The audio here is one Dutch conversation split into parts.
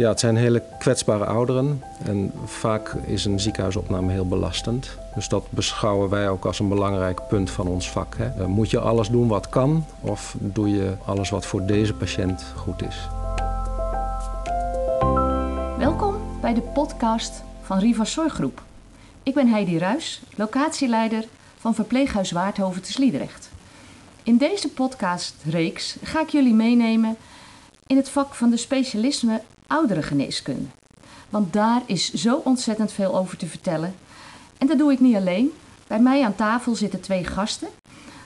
Ja, het zijn hele kwetsbare ouderen. En vaak is een ziekenhuisopname heel belastend. Dus dat beschouwen wij ook als een belangrijk punt van ons vak. Hè. Eh, moet je alles doen wat kan of doe je alles wat voor deze patiënt goed is? Welkom bij de podcast van Rivas Zorggroep. Ik ben Heidi Ruis, locatieleider van verpleeghuis Waardhoven te Sliedrecht. In deze podcastreeks ga ik jullie meenemen in het vak van de specialisme ouderengeneeskunde. Want daar is zo ontzettend veel over te vertellen. En dat doe ik niet alleen. Bij mij aan tafel zitten twee gasten.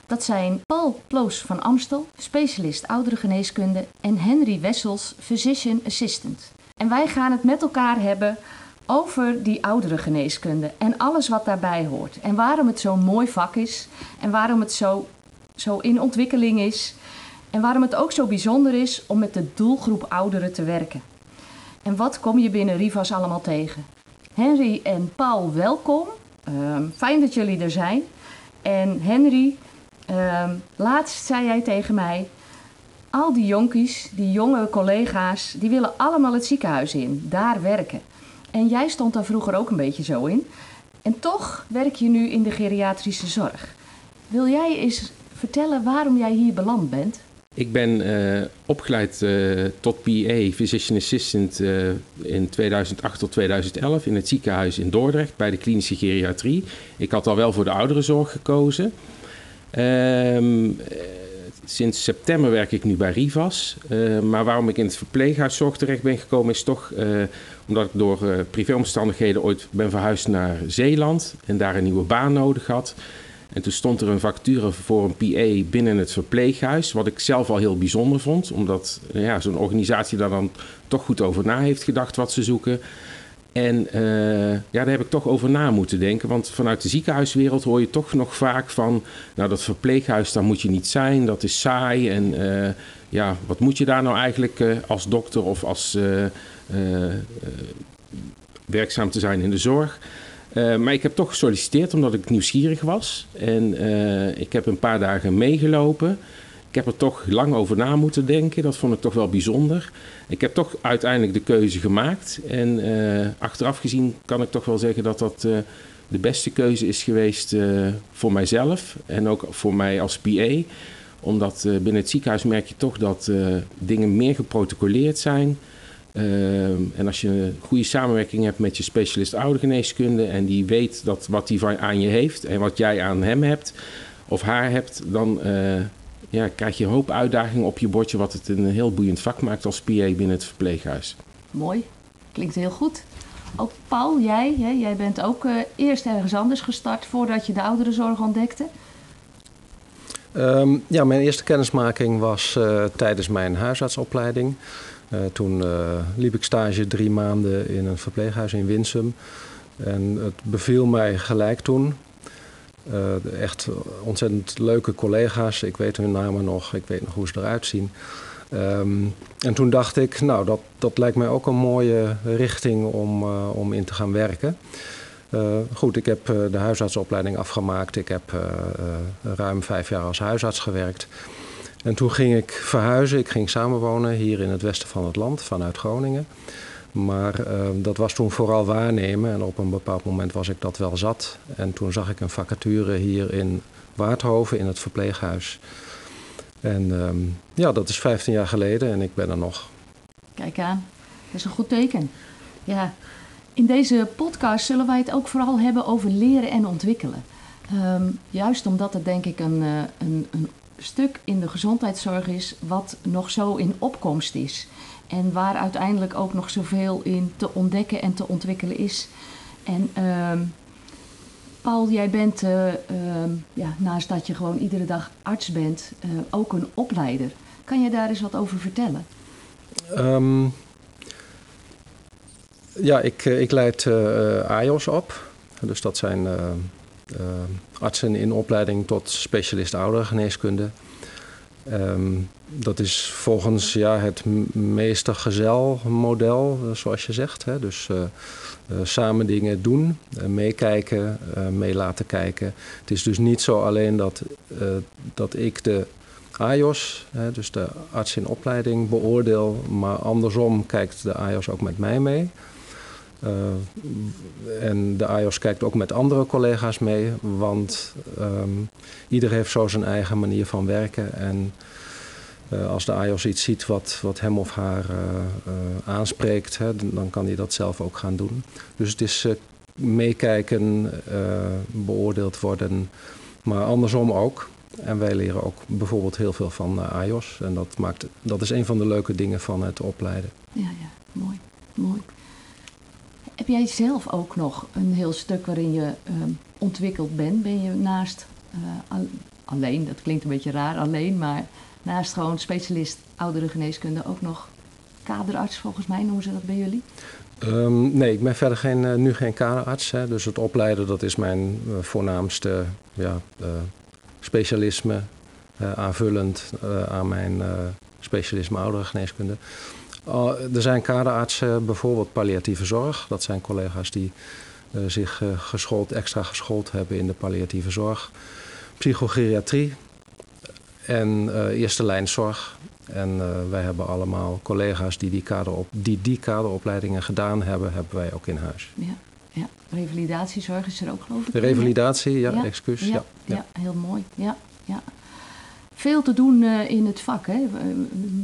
Dat zijn Paul Ploos van Amstel, specialist ouderengeneeskunde, en Henry Wessels, physician assistant. En wij gaan het met elkaar hebben over die ouderengeneeskunde en alles wat daarbij hoort. En waarom het zo'n mooi vak is en waarom het zo, zo in ontwikkeling is. En waarom het ook zo bijzonder is om met de doelgroep ouderen te werken. En wat kom je binnen Rivas allemaal tegen? Henry en Paul, welkom. Ehm, fijn dat jullie er zijn. En Henry, uh, laatst zei jij tegen mij: al die jonkies, die jonge collega's, die willen allemaal het ziekenhuis in, daar werken. En jij stond daar vroeger ook een beetje zo in. En toch werk je nu in de geriatrische zorg. Wil jij eens vertellen waarom jij hier beland bent? Ik ben uh, opgeleid uh, tot PA, Physician Assistant, uh, in 2008 tot 2011 in het ziekenhuis in Dordrecht bij de klinische geriatrie. Ik had al wel voor de ouderenzorg gekozen. Ehm, sinds september werk ik nu bij Rivas. maar waarom ik in het verpleeghuiszorg terecht ben gekomen is toch omdat ik door privéomstandigheden ooit ben verhuisd naar Zeeland en daar een nieuwe baan nodig had. En toen stond er een vacature voor een PA binnen het verpleeghuis. Wat ik zelf al heel bijzonder vond. Omdat ja, zo'n organisatie daar dan toch goed over na heeft gedacht wat ze zoeken. En uh, ja, daar heb ik toch over na moeten denken. Want vanuit de ziekenhuiswereld hoor je toch nog vaak van... nou, dat verpleeghuis, daar moet je niet zijn. Dat is saai. En uh, ja, wat moet je daar nou eigenlijk uh, als dokter of als werkzaam te zijn in de zorg... Uh, maar ik heb toch gesolliciteerd omdat ik nieuwsgierig was. En uh, ik heb een paar dagen meegelopen. Ik heb er toch lang over na moeten denken. Dat vond ik toch wel bijzonder. Ik heb toch uiteindelijk de keuze gemaakt. En uh, achteraf gezien kan ik toch wel zeggen dat dat de beste keuze is geweest voor mijzelf. En ook voor mij als PA. Omdat binnen het ziekenhuis merk je toch dat dingen meer geprotocoleerd zijn. Uh, en als je een goede samenwerking hebt met je specialist oudergeneeskunde en die weet dat wat hij aan je heeft en wat jij aan hem hebt of haar hebt, dan uh, ja, krijg je een hoop uitdagingen op je bordje, wat het een heel boeiend vak maakt als PA binnen het verpleeghuis. Mooi, klinkt heel goed. Ook Paul, jij, hè, jij bent ook uh, eerst ergens anders gestart voordat je de ouderenzorg ontdekte. Um, ja, mijn eerste kennismaking was uh, tijdens mijn huisartsopleiding. Uh, toen uh, liep ik stage drie maanden in een verpleeghuis in Winsum. En het beviel mij gelijk toen. Uh, echt ontzettend leuke collega's. Ik weet hun namen nog, ik weet nog hoe ze eruit zien. Um, en toen dacht ik, nou, dat, dat lijkt mij ook een mooie richting om, om in te gaan werken. goed, ik heb de huisartsopleiding afgemaakt. Ik heb ruim vijf jaar als huisarts gewerkt. En toen ging ik verhuizen. Ik ging samenwonen hier in het westen van het land, vanuit Groningen. Maar uh, dat was toen vooral waarnemen. En op een bepaald moment was ik dat wel zat. En toen zag ik een vacature hier in Waardhoven, in het verpleeghuis. En um, ja, dat is 15 jaar geleden en ik ben er nog. Kijk aan, dat is een goed teken. Ja, in deze podcast zullen wij het ook vooral hebben over leren en ontwikkelen. Um, juist omdat het denk ik een, een, een stuk in de gezondheidszorg is wat nog zo in opkomst is. En waar uiteindelijk ook nog zoveel in te ontdekken en te ontwikkelen is. En uh, Paul, jij bent, uh, uh, ja, naast dat je gewoon iedere dag arts bent, uh, ook een opleider. Kan je daar eens wat over vertellen? Um, ja, ik, ik leid AIOS op. Dus dat zijn artsen in opleiding tot specialist oudergeneeskunde. Um, dat is volgens ja, het meester-gezel-model, eh, zoals je zegt. Hè? Dus uh, uh, samen dingen doen, meekijken, mee laten kijken. Het is dus niet zo alleen dat, dat ik de AJOS, hè, dus de arts in opleiding, beoordeel. Maar andersom kijkt de AJOS ook met mij mee. Uh, en de AJOS kijkt ook met andere collega's mee, want um, ieder heeft zo zijn eigen manier van werken. En uh, als de AJOS iets ziet wat, wat hem of haar uh, aanspreekt, hè, dan kan hij dat zelf ook gaan doen. Dus het is meekijken, beoordeeld worden, maar andersom ook. En wij leren ook bijvoorbeeld heel veel van AIOS. En dat, maakt, dat is een van de leuke dingen van het opleiden. Ja, ja, mooi, mooi. Heb jij zelf ook nog een heel stuk waarin je uh, ontwikkeld bent? Ben je naast uh, alleen, dat klinkt een beetje raar, alleen, maar naast gewoon specialist oudere geneeskunde ook nog kaderarts, volgens mij noemen ze dat bij jullie? Um, nee, ik ben verder geen, uh, nu geen kaderarts. Hè, dus het opleiden dat is mijn voornaamste ja, specialisme aanvullend aan mijn specialisme ouderengeneeskunde. Er zijn kaderartsen, bijvoorbeeld palliatieve zorg. Dat zijn collega's die zich geschoold, extra geschoold hebben in de palliatieve zorg. Psychogeriatrie en eerste lijnzorg. En wij hebben allemaal collega's die die, kaderop, die die kaderopleidingen gedaan hebben, hebben wij ook in huis. Ja. Ja, revalidatiezorg is er ook geloof ik. De revalidatie, ja, ja. excuus. Ja, ja, ja. heel mooi. Ja, ja. Veel te doen in het vak. Hè?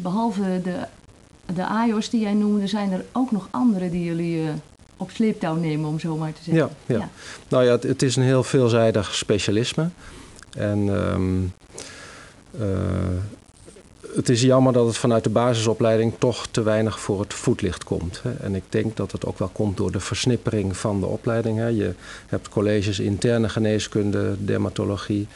Behalve de, de AIOS die jij noemde, zijn er ook nog andere die jullie uh, op sleeptouw nemen, om zo maar te zeggen. Ja, ja. nou ja, het, het, is een heel veelzijdig specialisme. En um, uh, het is jammer dat het vanuit de basisopleiding toch te weinig voor het voetlicht komt. En ik denk dat het ook wel komt door de versnippering van de opleiding. Je hebt colleges interne geneeskunde, dermatologie.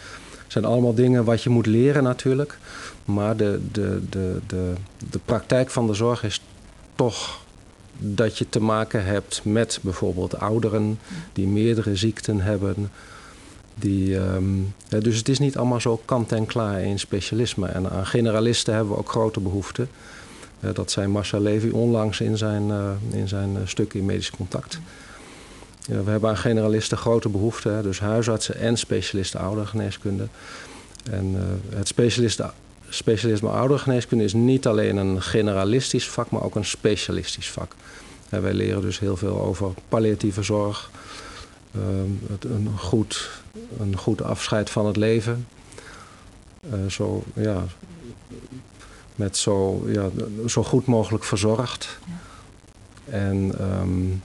Zijn allemaal dingen wat je moet leren natuurlijk. Maar de, de, de, de, de praktijk van de zorg is toch dat je te maken hebt met bijvoorbeeld ouderen die meerdere ziekten hebben die, ja, dus het is niet allemaal zo kant en klaar in specialisme. En aan generalisten hebben we ook grote behoefte. Dat zei Marcel Levy onlangs in zijn, uh, in zijn uh, stuk in Medisch Contact. Ja, we hebben aan generalisten grote behoefte, hè, dus huisartsen en specialisten oudergeneeskunde. En het specialisten, specialisme oudergeneeskunde is niet alleen een generalistisch vak, maar ook een specialistisch vak. En wij leren dus heel veel over palliatieve zorg, Ehm, het, een, goed, een goed afscheid van het leven. Uh, zo, ja, met zo, ja, zo goed mogelijk verzorgd. Ja. En um,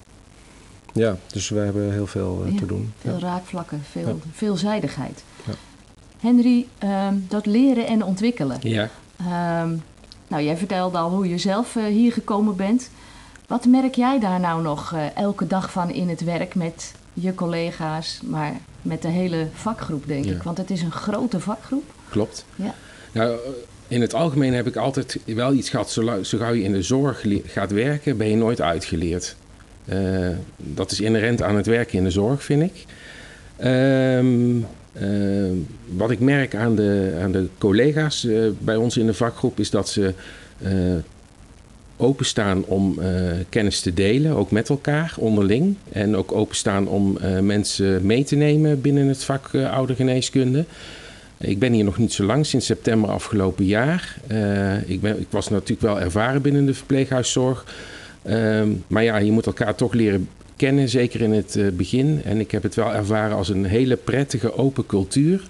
ja, dus we hebben heel veel uh, ja, te doen. Veel raakvlakken, veel ja. veelzijdigheid. Henry, um, dat leren en ontwikkelen. Ja. nou, jij vertelde al hoe je zelf uh, hier gekomen bent. Wat merk jij daar nou nog elke dag van in het werk met je collega's, maar met de hele vakgroep, denk ja. ik. Want het is een grote vakgroep. Klopt. Ja. Nou, in het algemeen heb ik altijd wel iets gehad. Zo gauw je in de zorg gaat werken, ben je nooit uitgeleerd. Uh, dat is inherent aan het werken in de zorg, vind ik. Um, uh, wat ik merk aan de, aan de collega's uh, bij ons in de vakgroep is dat ze openstaan om kennis te delen, ook met elkaar onderling. En ook openstaan om mensen mee te nemen binnen het vak uh, oude geneeskunde. Ik ben hier nog niet zo lang, sinds september afgelopen jaar. ik, ben, ik was natuurlijk wel ervaren binnen de verpleeghuiszorg. Ehm, maar ja, je moet elkaar toch leren kennen, zeker in het begin. En ik heb het wel ervaren als een hele prettige, open cultuur.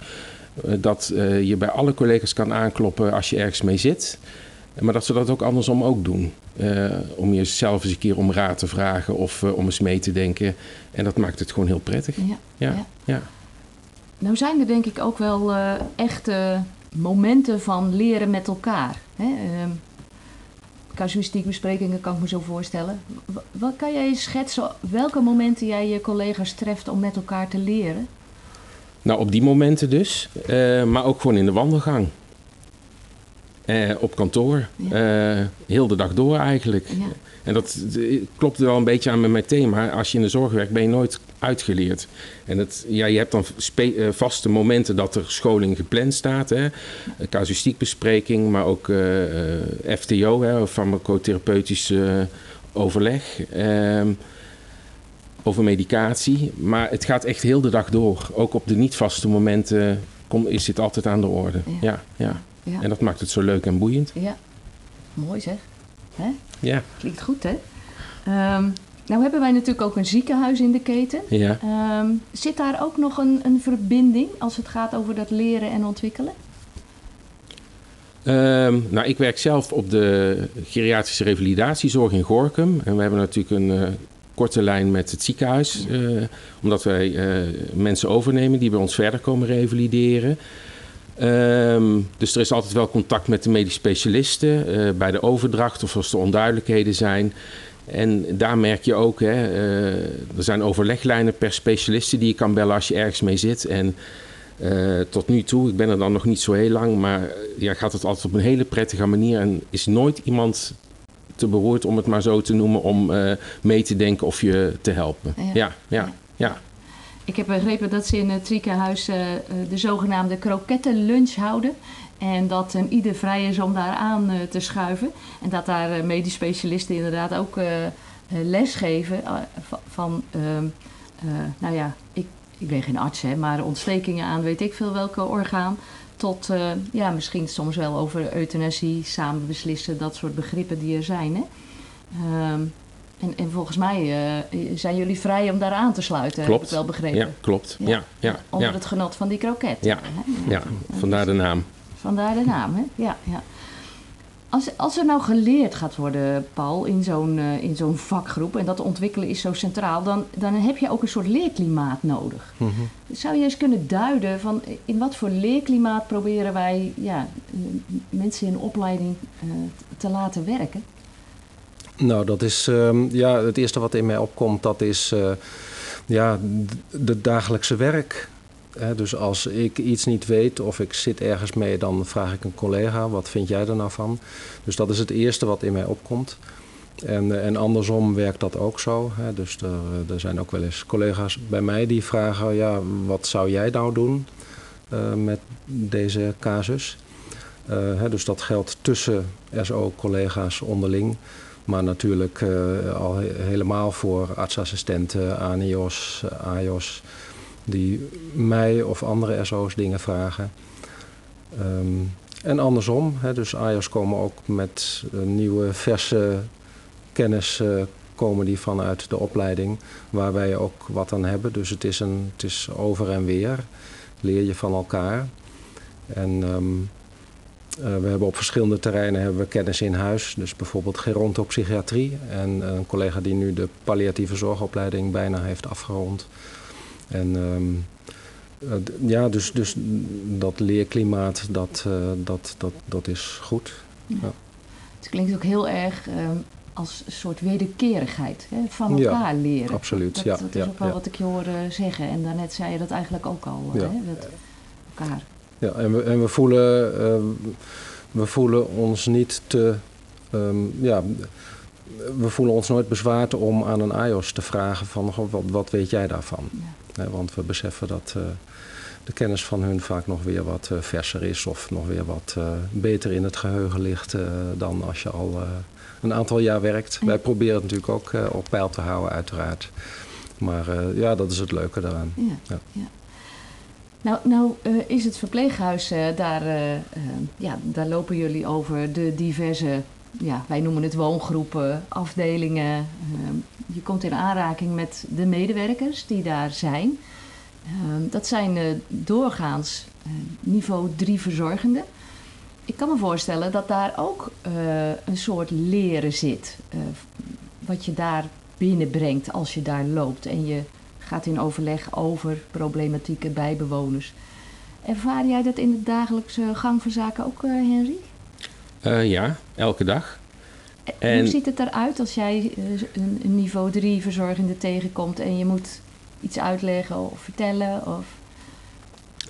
dat je bij alle collega's kan aankloppen als je ergens mee zit. Maar dat ze dat ook andersom ook doen. Uh, om jezelf eens een keer om raad te vragen of uh, om eens mee te denken. En dat maakt het gewoon heel prettig. Ja, ja. ja. ja. Nou zijn er denk ik ook wel uh, echte momenten van leren met elkaar. Hè? Casuïstiekbesprekingen kan ik me zo voorstellen. Wat kan jij schetsen welke momenten jij je collega's treft om met elkaar te leren? Nou, op die momenten dus. maar ook gewoon in de wandelgang. Uh, op kantoor. Ja. Uh, heel de dag door eigenlijk. Ja. En dat klopt wel een beetje aan met mijn thema. Als je in de zorg werkt, ben je nooit uitgeleerd. En het, ja, je hebt dan uh, vaste momenten dat er scholing gepland staat. Hè. Casuïstiekbespreking, maar ook FTO, hè, farmacotherapeutisch overleg. Ehm, over medicatie. Maar het gaat echt heel de dag door. Ook op de niet vaste momenten kom, is dit altijd aan de orde. Ja, ja. ja. En dat maakt het zo leuk en boeiend. Ja, mooi zeg. Hè? Ja, Klinkt goed, hè? Ehm, nou hebben wij natuurlijk ook een ziekenhuis in de keten. ja. Ehm, zit daar ook nog een, een verbinding als het gaat over dat leren en ontwikkelen? Ehm, nou, ik werk zelf op de geriatrische revalidatiezorg in Gorkum. En we hebben natuurlijk een eh, korte lijn met het ziekenhuis. eh, omdat wij eh, mensen overnemen die bij ons verder komen revalideren. Ehm, dus er is altijd wel contact met de medisch specialisten eh, bij de overdracht of als er onduidelijkheden zijn. En daar merk je ook, hè, eh, er zijn overleglijnen per specialisten die je kan bellen als je ergens mee zit. En eh, tot nu toe, ik ben er dan nog niet zo heel lang, maar ja, gaat het altijd op een hele prettige manier. En is nooit iemand te beroerd, om het maar zo te noemen, om mee te denken of je te helpen. Ja. Ja, ja, ja. Ik heb begrepen dat ze in het ziekenhuis eh, eh, de zogenaamde krokettenlunch houden. En dat een ieder vrij is om daar aan eh, te schuiven. En dat daar eh, medisch specialisten inderdaad ook eh, eh, les geven eh, va- van, ehm, eh, nou ja, ik, ik ben geen arts, hè, maar ontstekingen aan weet ik veel welke orgaan. Tot, eh, ja, misschien soms wel over euthanasie, samen beslissen, dat soort begrippen die er zijn. Hè? Ehm, en, en volgens mij eh, zijn jullie vrij om daar aan te sluiten, heb Klopt. ik wel begrepen. Ja, klopt. Ja. Ja, Onder het genot van die kroket. Ja. hè? ja. vandaar de naam. Vandaar de naam, hè? Ja, ja. Als, als er nou geleerd gaat worden, Paul, in zo'n eh, in zo'n vakgroep... en dat ontwikkelen is zo centraal... Dan, dan heb je ook een soort leerklimaat nodig. Mhm. Zou je eens kunnen duiden van in wat voor leerklimaat proberen wij ja, eh, mensen in opleiding eh, te laten werken? Nou, dat is ehm, ja, het eerste wat in mij opkomt, dat is eh, ja, de dagelijkse werk. Dus als ik iets niet weet of ik zit ergens mee, dan vraag ik een collega, wat vind jij er nou van? Dus dat is het eerste wat in mij opkomt. En, eh, en andersom werkt dat ook zo. Dus er, eh, er zijn ook wel eens collega's bij mij die vragen, ja, wat zou jij nou doen met deze casus? Dus dat geldt tussen SO-collega's onderling. Maar natuurlijk eh, al he- helemaal voor artsassistenten, ANIOS, AJOS, die mij of andere SO's dingen vragen. Ehm, en andersom, hè, dus AJOS komen ook met eh, nieuwe, verse kennis eh, komen die vanuit de opleiding, waar wij ook wat aan hebben. Dus het is, een, het is over en weer, leer je van elkaar. En ehm, eh, we hebben op verschillende terreinen hebben we kennis in huis. Dus bijvoorbeeld gerontopsychiatrie. En een collega die nu de palliatieve zorgopleiding bijna heeft afgerond. En ehm, eh, ja, dus, dus dat leerklimaat, dat, eh, dat, dat, dat is goed. Het klinkt ook heel erg eh, als een soort wederkerigheid. Hè? Van Ja, elkaar leren. absoluut, Dat, ja, dat is ja, ook wel ja. wat ik je hoorde zeggen. En daarnet zei je dat eigenlijk ook al. Ja. Hè? Dat elkaar. Ja, en we, en we, voelen, eh, we voelen ons niet te. ehm, ja, we voelen ons nooit bezwaard om aan een AIOS te vragen van wat, wat weet jij daarvan? Ja. Want we beseffen dat eh, de kennis van hun vaak nog weer wat eh, verser is of nog weer wat eh, beter in het geheugen ligt dan als je al een aantal jaar werkt. Ja. Wij proberen het natuurlijk ook op peil te houden, uiteraard. Maar ja, dat is het leuke daaraan. Ja. Nou, nou eh, is het verpleeghuis eh, daar, eh, ja, daar lopen jullie over de diverse, ja, wij noemen het woongroepen, afdelingen. Je komt in aanraking met de medewerkers die daar zijn. Dat zijn doorgaans niveau 3 verzorgenden. Ik kan me voorstellen dat daar ook een soort leren zit. wat je daar binnenbrengt als je daar loopt en je gaat in overleg over problematieken bij bewoners. Ervaar jij dat in de dagelijkse gang van zaken ook, eh, Henry? Eh, ja, elke dag. En En- Hoe ziet het eruit als jij eh, een, niveau 3 verzorgende tegenkomt en je moet iets uitleggen of vertellen? Of...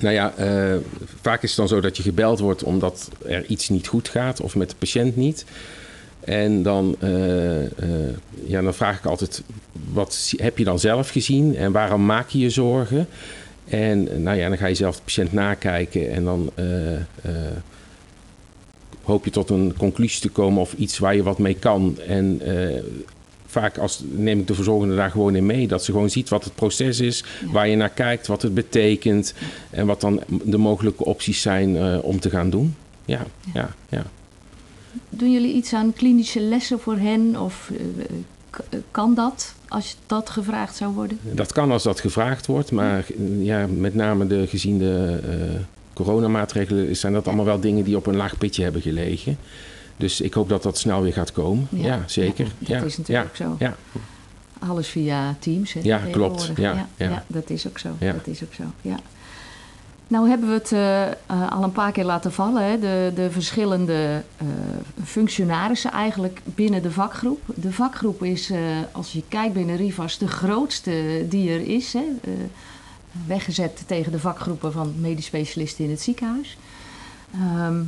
Nou ja, eh, vaak is het dan zo dat je gebeld wordt omdat er iets niet goed gaat of met de patiënt niet. En dan, eh, eh, ja, dan vraag ik altijd, wat heb je dan zelf gezien en waarom maak je je zorgen? En nou ja, dan ga je zelf de patiënt nakijken en dan eh, hoop je tot een conclusie te komen of iets waar je wat mee kan. En vaak als, neem ik de verzorgende daar gewoon in mee, dat ze gewoon ziet wat het proces is, Ja. waar je naar kijkt, wat het betekent en wat dan de mogelijke opties zijn om te gaan doen. ja, ja, ja. Doen jullie iets aan klinische lessen voor hen? Of eh, kan dat als dat gevraagd zou worden? Dat kan als dat gevraagd wordt, maar ja, met name de, gezien de eh, coronamaatregelen zijn dat allemaal wel dingen die op een laag pitje hebben gelegen. Dus ik hoop dat dat snel weer gaat komen. Ja, zeker. Ja, dat ja, is natuurlijk ja, ook zo. Ja, Alles via Teams. Hè, Ja, klopt. Ja, ja, dat is ook zo. Dat is ook zo. Ja. Nou hebben we het eh, eh, al een paar keer laten vallen, hè? De, de verschillende eh, functionarissen eigenlijk binnen de vakgroep. De vakgroep is, als je kijkt binnen Rivas, de grootste die er is. Hè? Weggezet tegen de vakgroepen van medisch specialisten in het ziekenhuis. Ehm,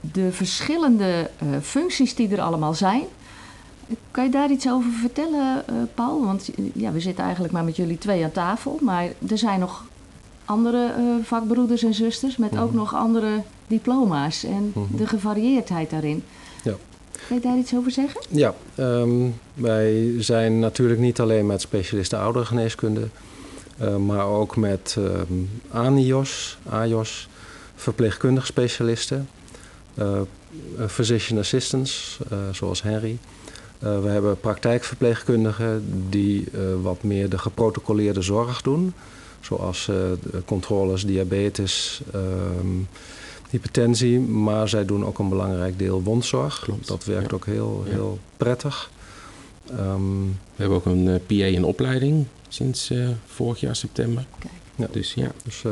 de verschillende functies die er allemaal zijn. Kan je daar iets over vertellen, Paul? Want ja, we zitten eigenlijk maar met jullie twee aan tafel. Maar er zijn nog andere eh, vakbroeders en zusters met ook Mhm. nog andere diploma's. En Mhm. de gevarieerdheid daarin. Ja. Kan je daar iets over zeggen? Ja, ehm, wij zijn natuurlijk niet alleen met specialisten ouderengeneeskunde, eh, maar ook met ehm ANIOS, AJOS, verpleegkundig specialisten, eh, physician assistants, zoals Henry. We hebben praktijkverpleegkundigen die wat meer de geprotocoleerde zorg doen, zoals eh, controles diabetes, ehm, hypertensie, maar zij doen ook een belangrijk deel wondzorg. Klopt, Dat werkt ja. ook heel, Ja. heel prettig. Ehm, We hebben ook een eh, PA in opleiding sinds eh, vorig jaar september. Kijk. Ja. Dus ja, dus,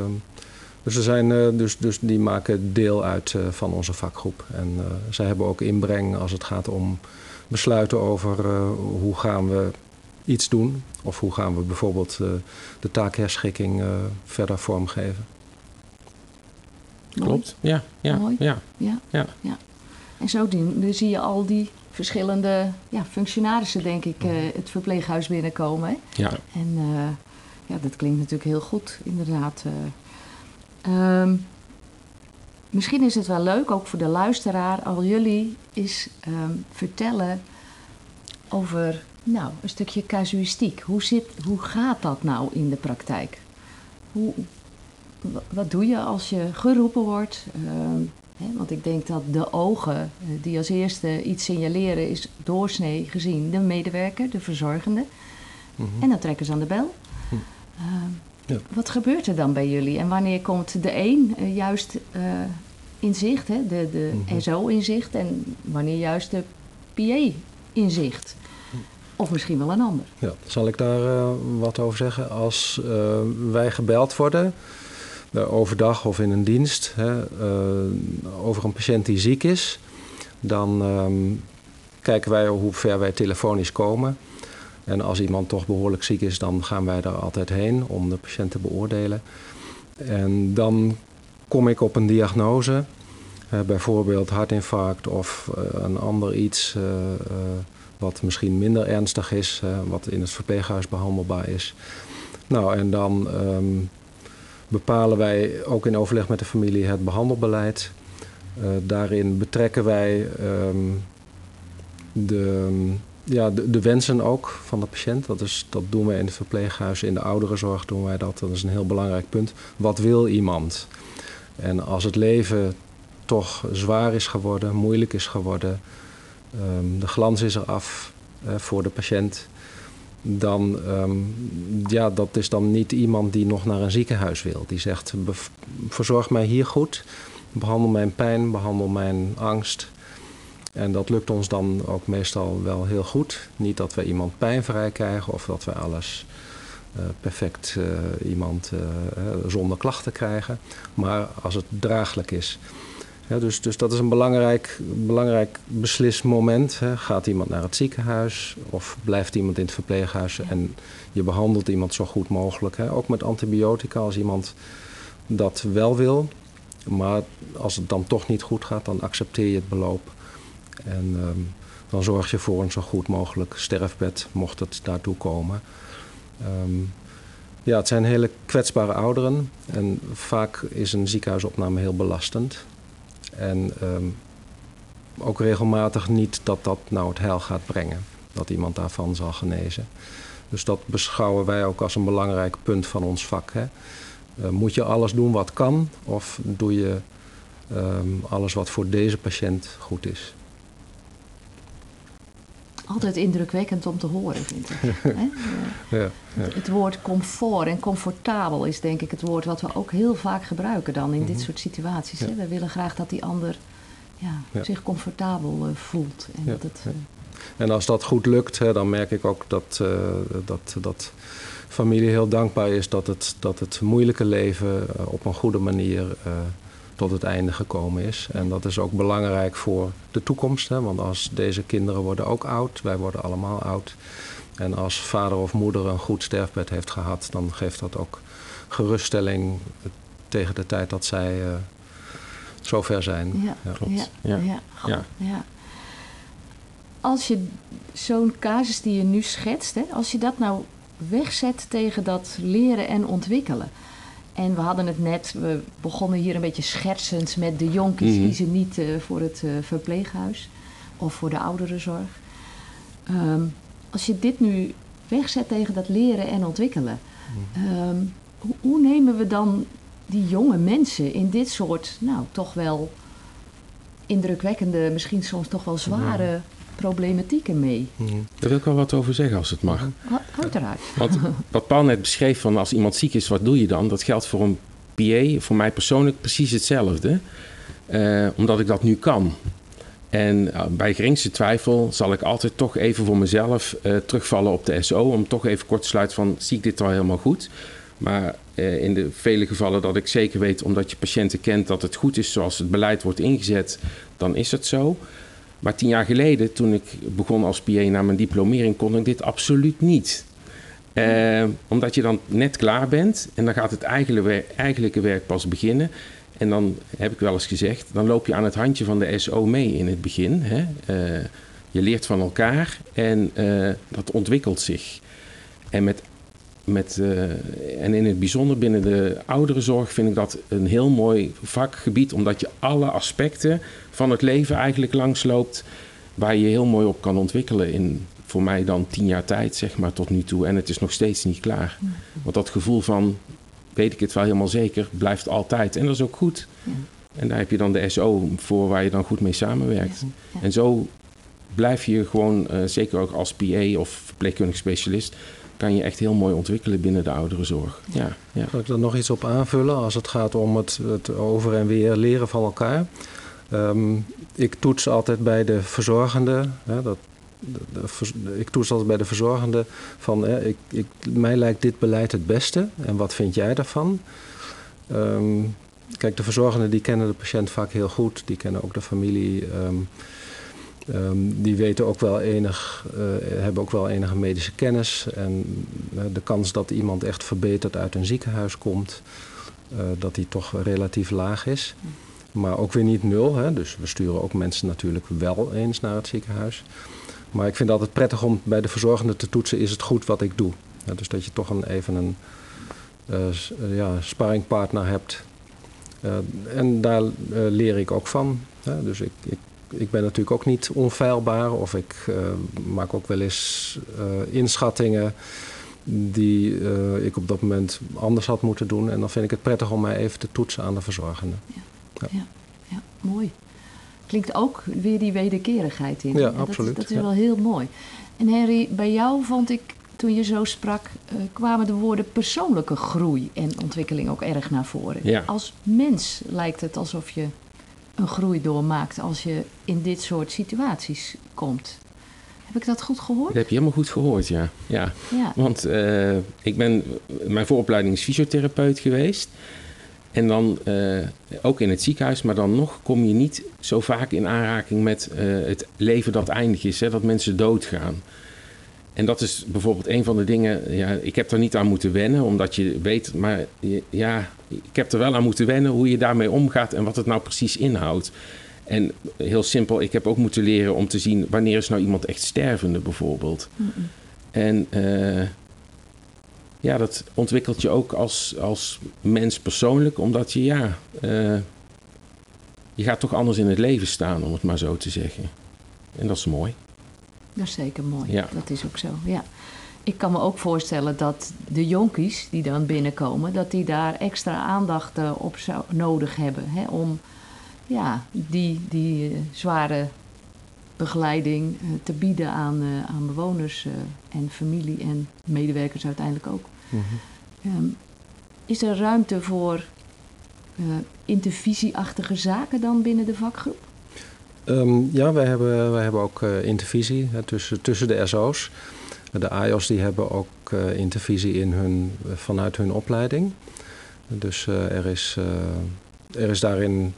er zijn, eh, dus, dus die maken deel uit eh, van onze vakgroep. En eh, zij hebben ook inbreng als het gaat om besluiten over eh, hoe gaan we iets doen. Of hoe gaan we bijvoorbeeld eh, de taakherschikking eh, verder vormgeven. Mooi. klopt. Ja, ja, Mooi. ja. Ja. Ja. En zo die- dan zie je al die verschillende ja, functionarissen, denk ik, eh, het verpleeghuis binnenkomen. Hè? ja. En eh, ja, dat klinkt natuurlijk heel goed, inderdaad. eh. Ehm, misschien is het wel leuk, ook voor de luisteraar, al jullie eens ehm, vertellen over nou, een stukje casuïstiek. Hoe, zit, hoe gaat dat nou in de praktijk? Hoe, wa- wat doe je als je geroepen wordt? Ehm, hè, want ik denk dat de ogen eh, die als eerste iets signaleren, is doorsnee gezien de medewerker, de verzorgende. Mhm. En dan trekken ze aan de bel. Hm. Ehm, Ja. Wat gebeurt er dan bij jullie? En wanneer komt de een eh, juist eh, in zicht, hè? de, de Mhm. SO in zicht, en wanneer juist de PA in zicht? Of misschien wel een ander. Ja, zal ik daar eh, wat over zeggen? Als eh, wij gebeld worden, eh, overdag of in een dienst, hè, over een patiënt die ziek is, dan ehm, kijken wij hoe ver wij telefonisch komen. En als iemand toch behoorlijk ziek is, dan gaan wij daar altijd heen om de patiënt te beoordelen. En dan kom ik op een diagnose, bijvoorbeeld hartinfarct of een ander iets. Wat misschien minder ernstig is, eh, wat in het verpleeghuis behandelbaar is. Nou, en dan ehm, bepalen wij ook in overleg met de familie het behandelbeleid. Eh, daarin betrekken wij ehm, de, ja, de, de wensen ook van de patiënt. Dat, is, dat doen wij in het verpleeghuis, in de ouderenzorg doen wij dat. Dat is een heel belangrijk punt. Wat wil iemand? En als het leven toch zwaar is geworden, moeilijk is geworden, Ehm, de glans is eraf eh, voor de patiënt. Dan, ehm, ja, dat is dan niet iemand die nog naar een ziekenhuis wil. Die zegt, "Bev- verzorg mij hier goed. Behandel mijn pijn, behandel mijn angst. En dat lukt ons dan ook meestal wel heel goed. Niet dat we iemand pijnvrij krijgen of dat we alles eh, perfect eh, iemand eh, zonder klachten krijgen. Maar als het draaglijk is. Ja, dus, dus dat is een belangrijk, belangrijk beslismoment. Hè. Gaat iemand naar het ziekenhuis of blijft iemand in het verpleeghuis? Ja. En je behandelt iemand zo goed mogelijk. Hè. Ook met antibiotica als iemand dat wel wil. Maar als het dan toch niet goed gaat, dan accepteer je het beloop. En ehm, dan zorg je voor een zo goed mogelijk sterfbed, mocht het daartoe komen. Ehm, ja, het zijn hele kwetsbare ouderen. En vaak is een ziekenhuisopname heel belastend. En ehm, ook regelmatig niet dat dat nou het heil gaat brengen. Dat iemand daarvan zal genezen. Dus dat beschouwen wij ook als een belangrijk punt van ons vak. Hè. Eh, moet je alles doen wat kan? Of doe je ehm, alles wat voor deze patiënt goed is. Altijd indrukwekkend om te horen, vind ik. Ja, ja. Het woord comfort en comfortabel is denk ik het woord wat we ook heel vaak gebruiken dan in dit Mhm. soort situaties. Hè? We willen graag dat die ander zich comfortabel eh, voelt. En dat het, eh, En als dat goed lukt, hè, dan merk ik ook dat, eh, dat, dat familie heel dankbaar is dat het, dat het moeilijke leven op een goede manier tot het einde gekomen is. En dat is ook belangrijk voor de toekomst. Hè, want als deze kinderen worden ook oud, wij worden allemaal oud. En als vader of moeder een goed sterfbed heeft gehad, dan geeft dat ook geruststelling tegen de tijd dat zij eh zover zijn. ja, Ja, klopt. Ja, Ja. Ja. ja. Als je zo'n casus die je nu schetst, hè, als je dat nou wegzet tegen dat leren en ontwikkelen. En we hadden het net, we begonnen hier een beetje schertsend met de jonkies Mhm. kiezen niet eh, voor het eh, verpleeghuis of voor de ouderenzorg. Ehm, als je dit nu wegzet tegen dat leren en ontwikkelen, ehm, hoe, hoe nemen we dan die jonge mensen in dit soort, nou toch wel indrukwekkende, misschien soms toch wel zware problematieken mee? Mhm. Daar wil ik wel wat over zeggen als het mag. Uiteraard. Want wat Paul net beschreef van als iemand ziek is, wat doe je dan? Dat geldt voor een PA, voor mij persoonlijk precies hetzelfde. Eh, omdat ik dat nu kan. En eh, bij geringste twijfel zal ik altijd toch even voor mezelf eh, terugvallen op de SO. Om toch even kort te sluiten van, zie ik dit wel helemaal goed? Maar eh, in de vele gevallen dat ik zeker weet, omdat je patiënten kent, dat het goed is zoals het beleid wordt ingezet, dan is het zo. Maar tien jaar geleden, toen ik begon als PA na mijn diplomering, kon ik dit absoluut niet. Eh, omdat je dan net klaar bent en dan gaat het eigenlijke werk, pas beginnen. En dan heb ik wel eens gezegd, dan loop je aan het handje van de SO mee in het begin. Hè? Eh, je leert van elkaar en eh, dat ontwikkelt zich. En, met, met, eh, en in het bijzonder binnen de ouderenzorg vind ik dat een heel mooi vakgebied, omdat je alle aspecten van het leven eigenlijk langsloopt, waar je heel mooi op kan ontwikkelen in voor mij dan tien jaar tijd, zeg maar, tot nu toe. En het is nog steeds niet klaar. Want dat gevoel van, weet ik het wel helemaal zeker, blijft altijd. En dat is ook goed. Ja. En daar heb je dan de SO voor waar je dan goed mee samenwerkt. Ja, ja. En zo blijf je gewoon, eh, zeker ook als PA of verpleegkundig specialist, kan je echt heel mooi ontwikkelen binnen de ouderenzorg. Ja, ja. Zal ik er nog iets op aanvullen als het gaat om het, het over en weer leren van elkaar? Ehm, ik toets altijd bij de verzorgende. Hè, dat, de, ik toets altijd bij de verzorgende van hè, ik, ik, mij lijkt dit beleid het beste en wat vind jij daarvan? Ehm, kijk, de verzorgenden die kennen de patiënt vaak heel goed, die kennen ook de familie. ehm, ehm, die weten ook wel enig, eh, hebben ook wel enige medische kennis. En eh, de kans dat iemand echt verbeterd uit een ziekenhuis komt, eh, dat die toch relatief laag is. Maar ook weer niet nul. Hè? Dus we sturen ook mensen natuurlijk wel eens naar het ziekenhuis. Maar ik vind het altijd prettig om bij de verzorgende te toetsen: is het goed wat ik doe? Dus dat je toch een, even een ja, sparringpartner hebt. En daar leer ik ook van. Hè? Dus ik, ik ben natuurlijk ook niet onfeilbaar. Of ik eh, maak ook wel eens eh, inschattingen die eh, ik op dat moment anders had moeten doen. En dan vind ik het prettig om mij even te toetsen aan de verzorgende. Ja, mooi. Klinkt ook weer die wederkerigheid in. Ja, dat is- absoluut, Dat is ja. wel heel mooi. En Henry, bij jou vond ik, toen je zo sprak, kwamen de woorden persoonlijke groei en ontwikkeling ook erg naar voren. Ja. Als mens lijkt het alsof je een groei doormaakt als je in dit soort situaties komt. Heb ik dat goed gehoord? Dat heb je helemaal goed gehoord, ja. ja. Ja. Want eh, ik ben, mijn vooropleiding is fysiotherapeut geweest. En dan eh, ook in het ziekenhuis, maar dan nog kom je niet zo vaak in aanraking met eh, het leven dat eindig is, hè, dat mensen doodgaan. En dat is bijvoorbeeld een van de dingen, ja, ik heb er niet aan moeten wennen, omdat je weet, maar ja, ik heb er wel aan moeten wennen hoe je daarmee omgaat en wat het nou precies inhoudt. En heel simpel, ik heb ook moeten leren om te zien wanneer is nou iemand echt stervende bijvoorbeeld. En eh, ja, dat ontwikkelt je ook als, als mens persoonlijk, omdat je ja, eh, je gaat toch anders in het leven staan, om het maar zo te zeggen. En dat is mooi. Dat is zeker mooi. Ja. Dat is ook zo, ja. Ik kan me ook voorstellen dat de jonkies die dan binnenkomen... dat die daar extra aandacht eh, op zou, nodig hebben. Hè, om ja, die, die eh, zware begeleiding eh, te bieden aan, aan bewoners en familie en medewerkers uiteindelijk ook. Mhm. Ehm, is er ruimte voor intervisieachtige zaken dan binnen de vakgroep? Ehm, ja, wij hebben, wij hebben ook intervisie hè, tussen, tussen de SO's. De AIOS die hebben ook eh, intervisie in hun, vanuit hun opleiding. Dus eh, er, is, eh, er is daarin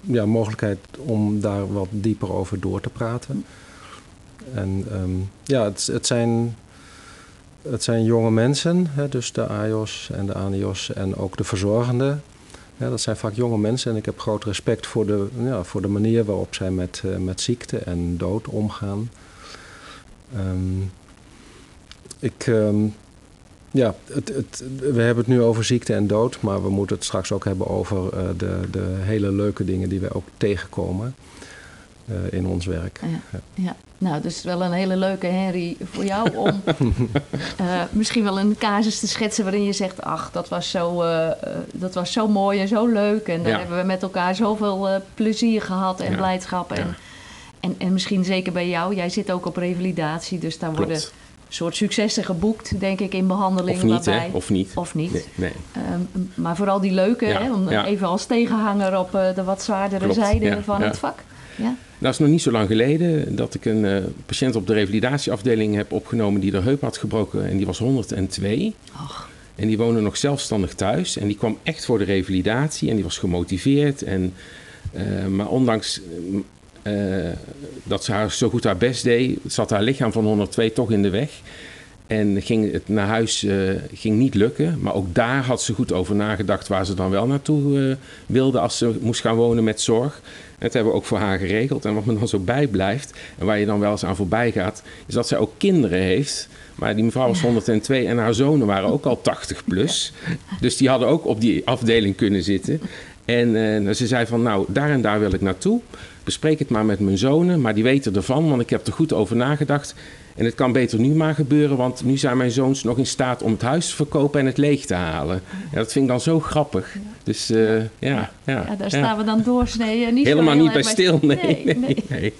ja, mogelijkheid om daar wat dieper over door te praten. En ehm, ja, het, zijn, het zijn jonge mensen, hè, dus de AIOS en de ANIOS en ook de verzorgenden. Ja, dat zijn vaak jonge mensen en ik heb groot respect voor de, ja, voor de manier waarop zij met, eh, met ziekte en dood omgaan. Ehm, ik, ehm, ja, het, het, we hebben het nu over ziekte en dood, maar we moeten het straks ook hebben over eh, de, de hele leuke dingen die we ook tegenkomen eh, in ons werk. Ja, ja. Nou, dus wel een hele leuke Henry voor jou om eh, misschien wel een casus te schetsen waarin je zegt, ach, dat was zo, dat was zo mooi en zo leuk en daar Ja. hebben we met elkaar zoveel plezier gehad en blijdschap. En, en, en misschien zeker bij jou, jij zit ook op revalidatie, dus daar worden. Soort successen geboekt, denk ik, in behandelingen. Of niet, waarbij? Of niet. Of niet. Nee, nee. Ehm, maar vooral die leuke, Ja, hè, om ja. even als tegenhanger op eh, de wat zwaardere Klopt, zijde ja, van het vak. Ja? Nou, is nog niet zo lang geleden dat ik een eh, patiënt op de revalidatieafdeling heb opgenomen die de heup had gebroken en die was 102. Och, En die woonde nog zelfstandig thuis. En die kwam echt voor de revalidatie en die was gemotiveerd. En, eh, maar ondanks dat ze haar zo goed haar best deed, zat haar lichaam van 102 toch in de weg. En ging het naar huis eh, ging niet lukken. Maar ook daar had ze goed over nagedacht waar ze dan wel naartoe eh, wilde als ze moest gaan wonen met zorg. En dat hebben we ook voor haar geregeld. En wat me dan zo bijblijft, en waar je dan wel eens aan voorbij gaat, is dat zij ook kinderen heeft. Maar die mevrouw was 102 en haar zonen waren ook al 80 plus. Dus die hadden ook op die afdeling kunnen zitten. En eh, ze zei van, nou, daar en daar wil ik naartoe. Bespreek het maar met mijn zonen, maar die weten ervan, want ik heb er goed over nagedacht. En het kan beter nu maar gebeuren, want nu zijn mijn zoons nog in staat om het huis te verkopen en het leeg te halen. Ja, dat vind ik dan zo grappig. Dus eh, ja, ja, ja, daar staan we dan doorsneden. Niet Helemaal niet bij stil, nee. nee, nee, nee.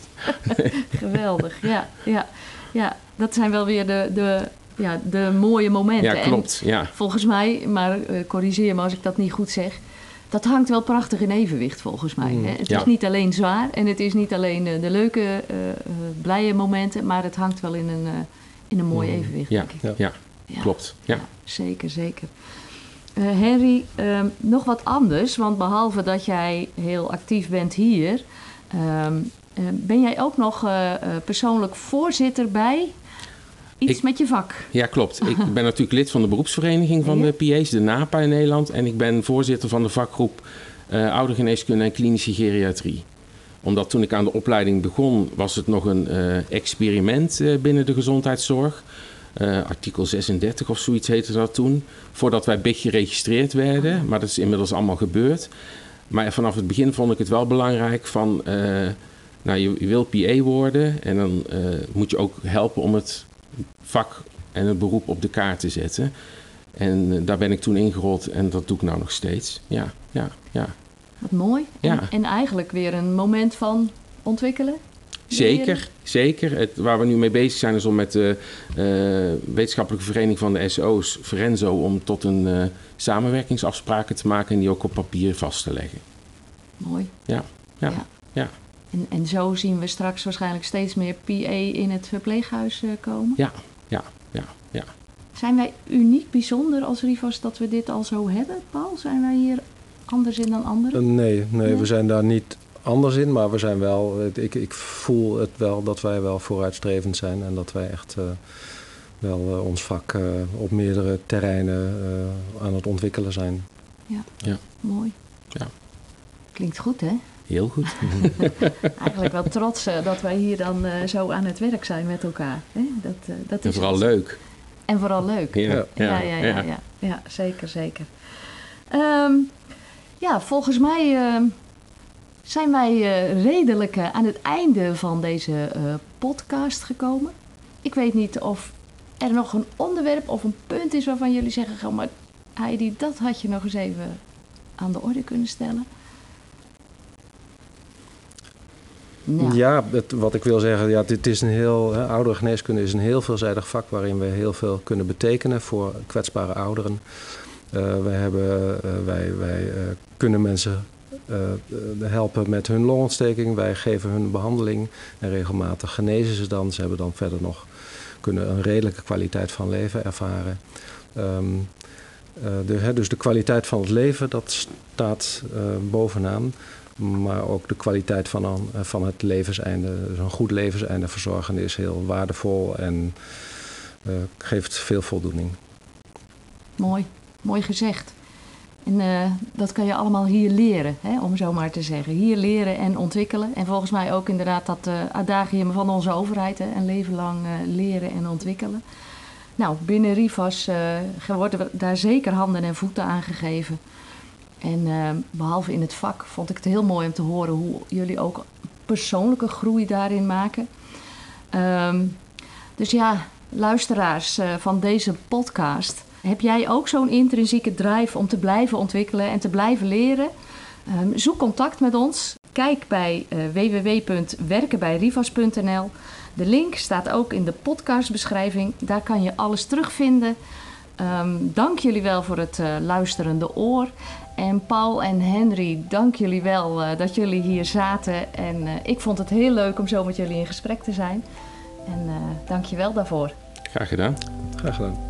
nee. Geweldig, ja, ja, ja. Dat zijn wel weer de, de, ja, de mooie momenten. Ja, klopt. Ja. En volgens mij, maar eh, corrigeer me als ik dat niet goed zeg... dat hangt wel prachtig in evenwicht volgens mij. Mm, Hè? Het ja. is niet alleen zwaar en het is niet alleen eh, de leuke, eh, eh, blije momenten... maar het hangt wel in een, eh, in een mooi Mm, evenwicht, Ja, denk ik. Ja. ja, Ja. klopt. Ja. Zeker, zeker. Eh, Henry, ehm, nog wat anders, want behalve dat jij heel actief bent hier, ehm, eh, ben jij ook nog eh, eh, persoonlijk voorzitter bij iets Ik- met je vak. Ja, klopt. Ik ben natuurlijk lid van de beroepsvereniging van de PA's, de NAPA in Nederland. En ik ben voorzitter van de vakgroep eh oudergeneeskunde en klinische geriatrie. Omdat toen ik aan de opleiding begon, was het nog een eh, experiment eh, binnen de gezondheidszorg. Artikel 36 of zoiets heette dat toen. Voordat wij BIG geregistreerd werden. Maar dat is inmiddels allemaal gebeurd. Maar vanaf het begin vond ik het wel belangrijk van... nou, je, je wil PA worden en dan moet je ook helpen om het vak en het beroep op de kaart te zetten. En eh, daar ben ik toen ingerold en dat doe ik nou nog steeds. Ja, ja, ja. Wat mooi. Ja. En, en eigenlijk weer een moment van ontwikkelen. Zeker, zeker. Het, waar we nu mee bezig zijn is om met de eh, wetenschappelijke vereniging van de SO's, Verenzo, om tot een eh, samenwerkingsafspraken te maken en die ook op papier vast te leggen. Mooi. Ja, ja, ja. En, en zo zien we straks waarschijnlijk steeds meer PA in het verpleeghuis eh, komen. Ja, ja, ja, ja. Zijn wij uniek bijzonder als Rivas dat we dit al zo hebben, Paul? Zijn wij hier anders in dan Eh, anderen? nee, nee, Nee? we zijn daar niet anders in, maar we zijn wel, ik, ik voel het wel dat wij wel vooruitstrevend zijn en dat wij echt eh, wel eh, ons vak eh, op meerdere terreinen eh, aan het ontwikkelen zijn. Mooi. Ja. Klinkt goed, hè? Heel goed. Eigenlijk wel trots eh, dat wij hier dan eh, zo aan het werk zijn met elkaar. Hè? Dat, eh, dat En is vooral het. leuk. En vooral leuk. Ja, Ja. Ja, ja, ja, ja, ja. zeker, zeker. Ehm, ja, volgens mij ehm, zijn wij eh, redelijk aan het einde van deze eh, podcast gekomen. Ik weet niet of er nog een onderwerp of een punt is waarvan jullie zeggen... "Goh, maar Heidi, dat had je nog eens even aan de orde kunnen stellen. Ja. Wat ik wil zeggen, ja, dit is een heel, hè, is een heel veelzijdig vak waarin we heel veel kunnen betekenen voor kwetsbare ouderen. Eh, wij, hebben, eh, wij, wij eh, kunnen mensen helpen met hun longontsteking. Wij geven hun behandeling en regelmatig genezen ze dan. Ze hebben dan verder nog kunnen een redelijke kwaliteit van leven ervaren. Ehm, eh, de, hè, dus de kwaliteit van het leven, dat staat bovenaan. Maar ook de kwaliteit van, een- van het levenseinde. Dus een goed levenseinde verzorgen is heel waardevol en eh, geeft veel voldoening. Mooi, mooi gezegd. En eh, dat kan je allemaal hier leren, hè, om zo maar te zeggen. Hier leren en ontwikkelen. En volgens mij ook inderdaad dat eh adagium van onze overheid. Hè, een leven lang leren en ontwikkelen. Nou, binnen Rivas worden daar zeker handen en voeten aan gegeven. En eh, behalve in het vak vond ik het heel mooi om te horen hoe jullie ook persoonlijke groei daarin maken. Ehm, dus ja, luisteraars eh, van deze podcast. Heb jij ook zo'n intrinsieke drive om te blijven ontwikkelen en te blijven leren? Ehm, zoek contact met ons. Kijk bij eh www.werkenbijrivas.nl. De link staat ook in de podcastbeschrijving. Daar kan je alles terugvinden. Ehm, dank jullie wel voor het eh, luisterende oor. En Paul en Henry, dank jullie wel eh, dat jullie hier zaten. En eh, ik vond het heel leuk om zo met jullie in gesprek te zijn. En eh dank je wel daarvoor. Graag gedaan. Graag gedaan.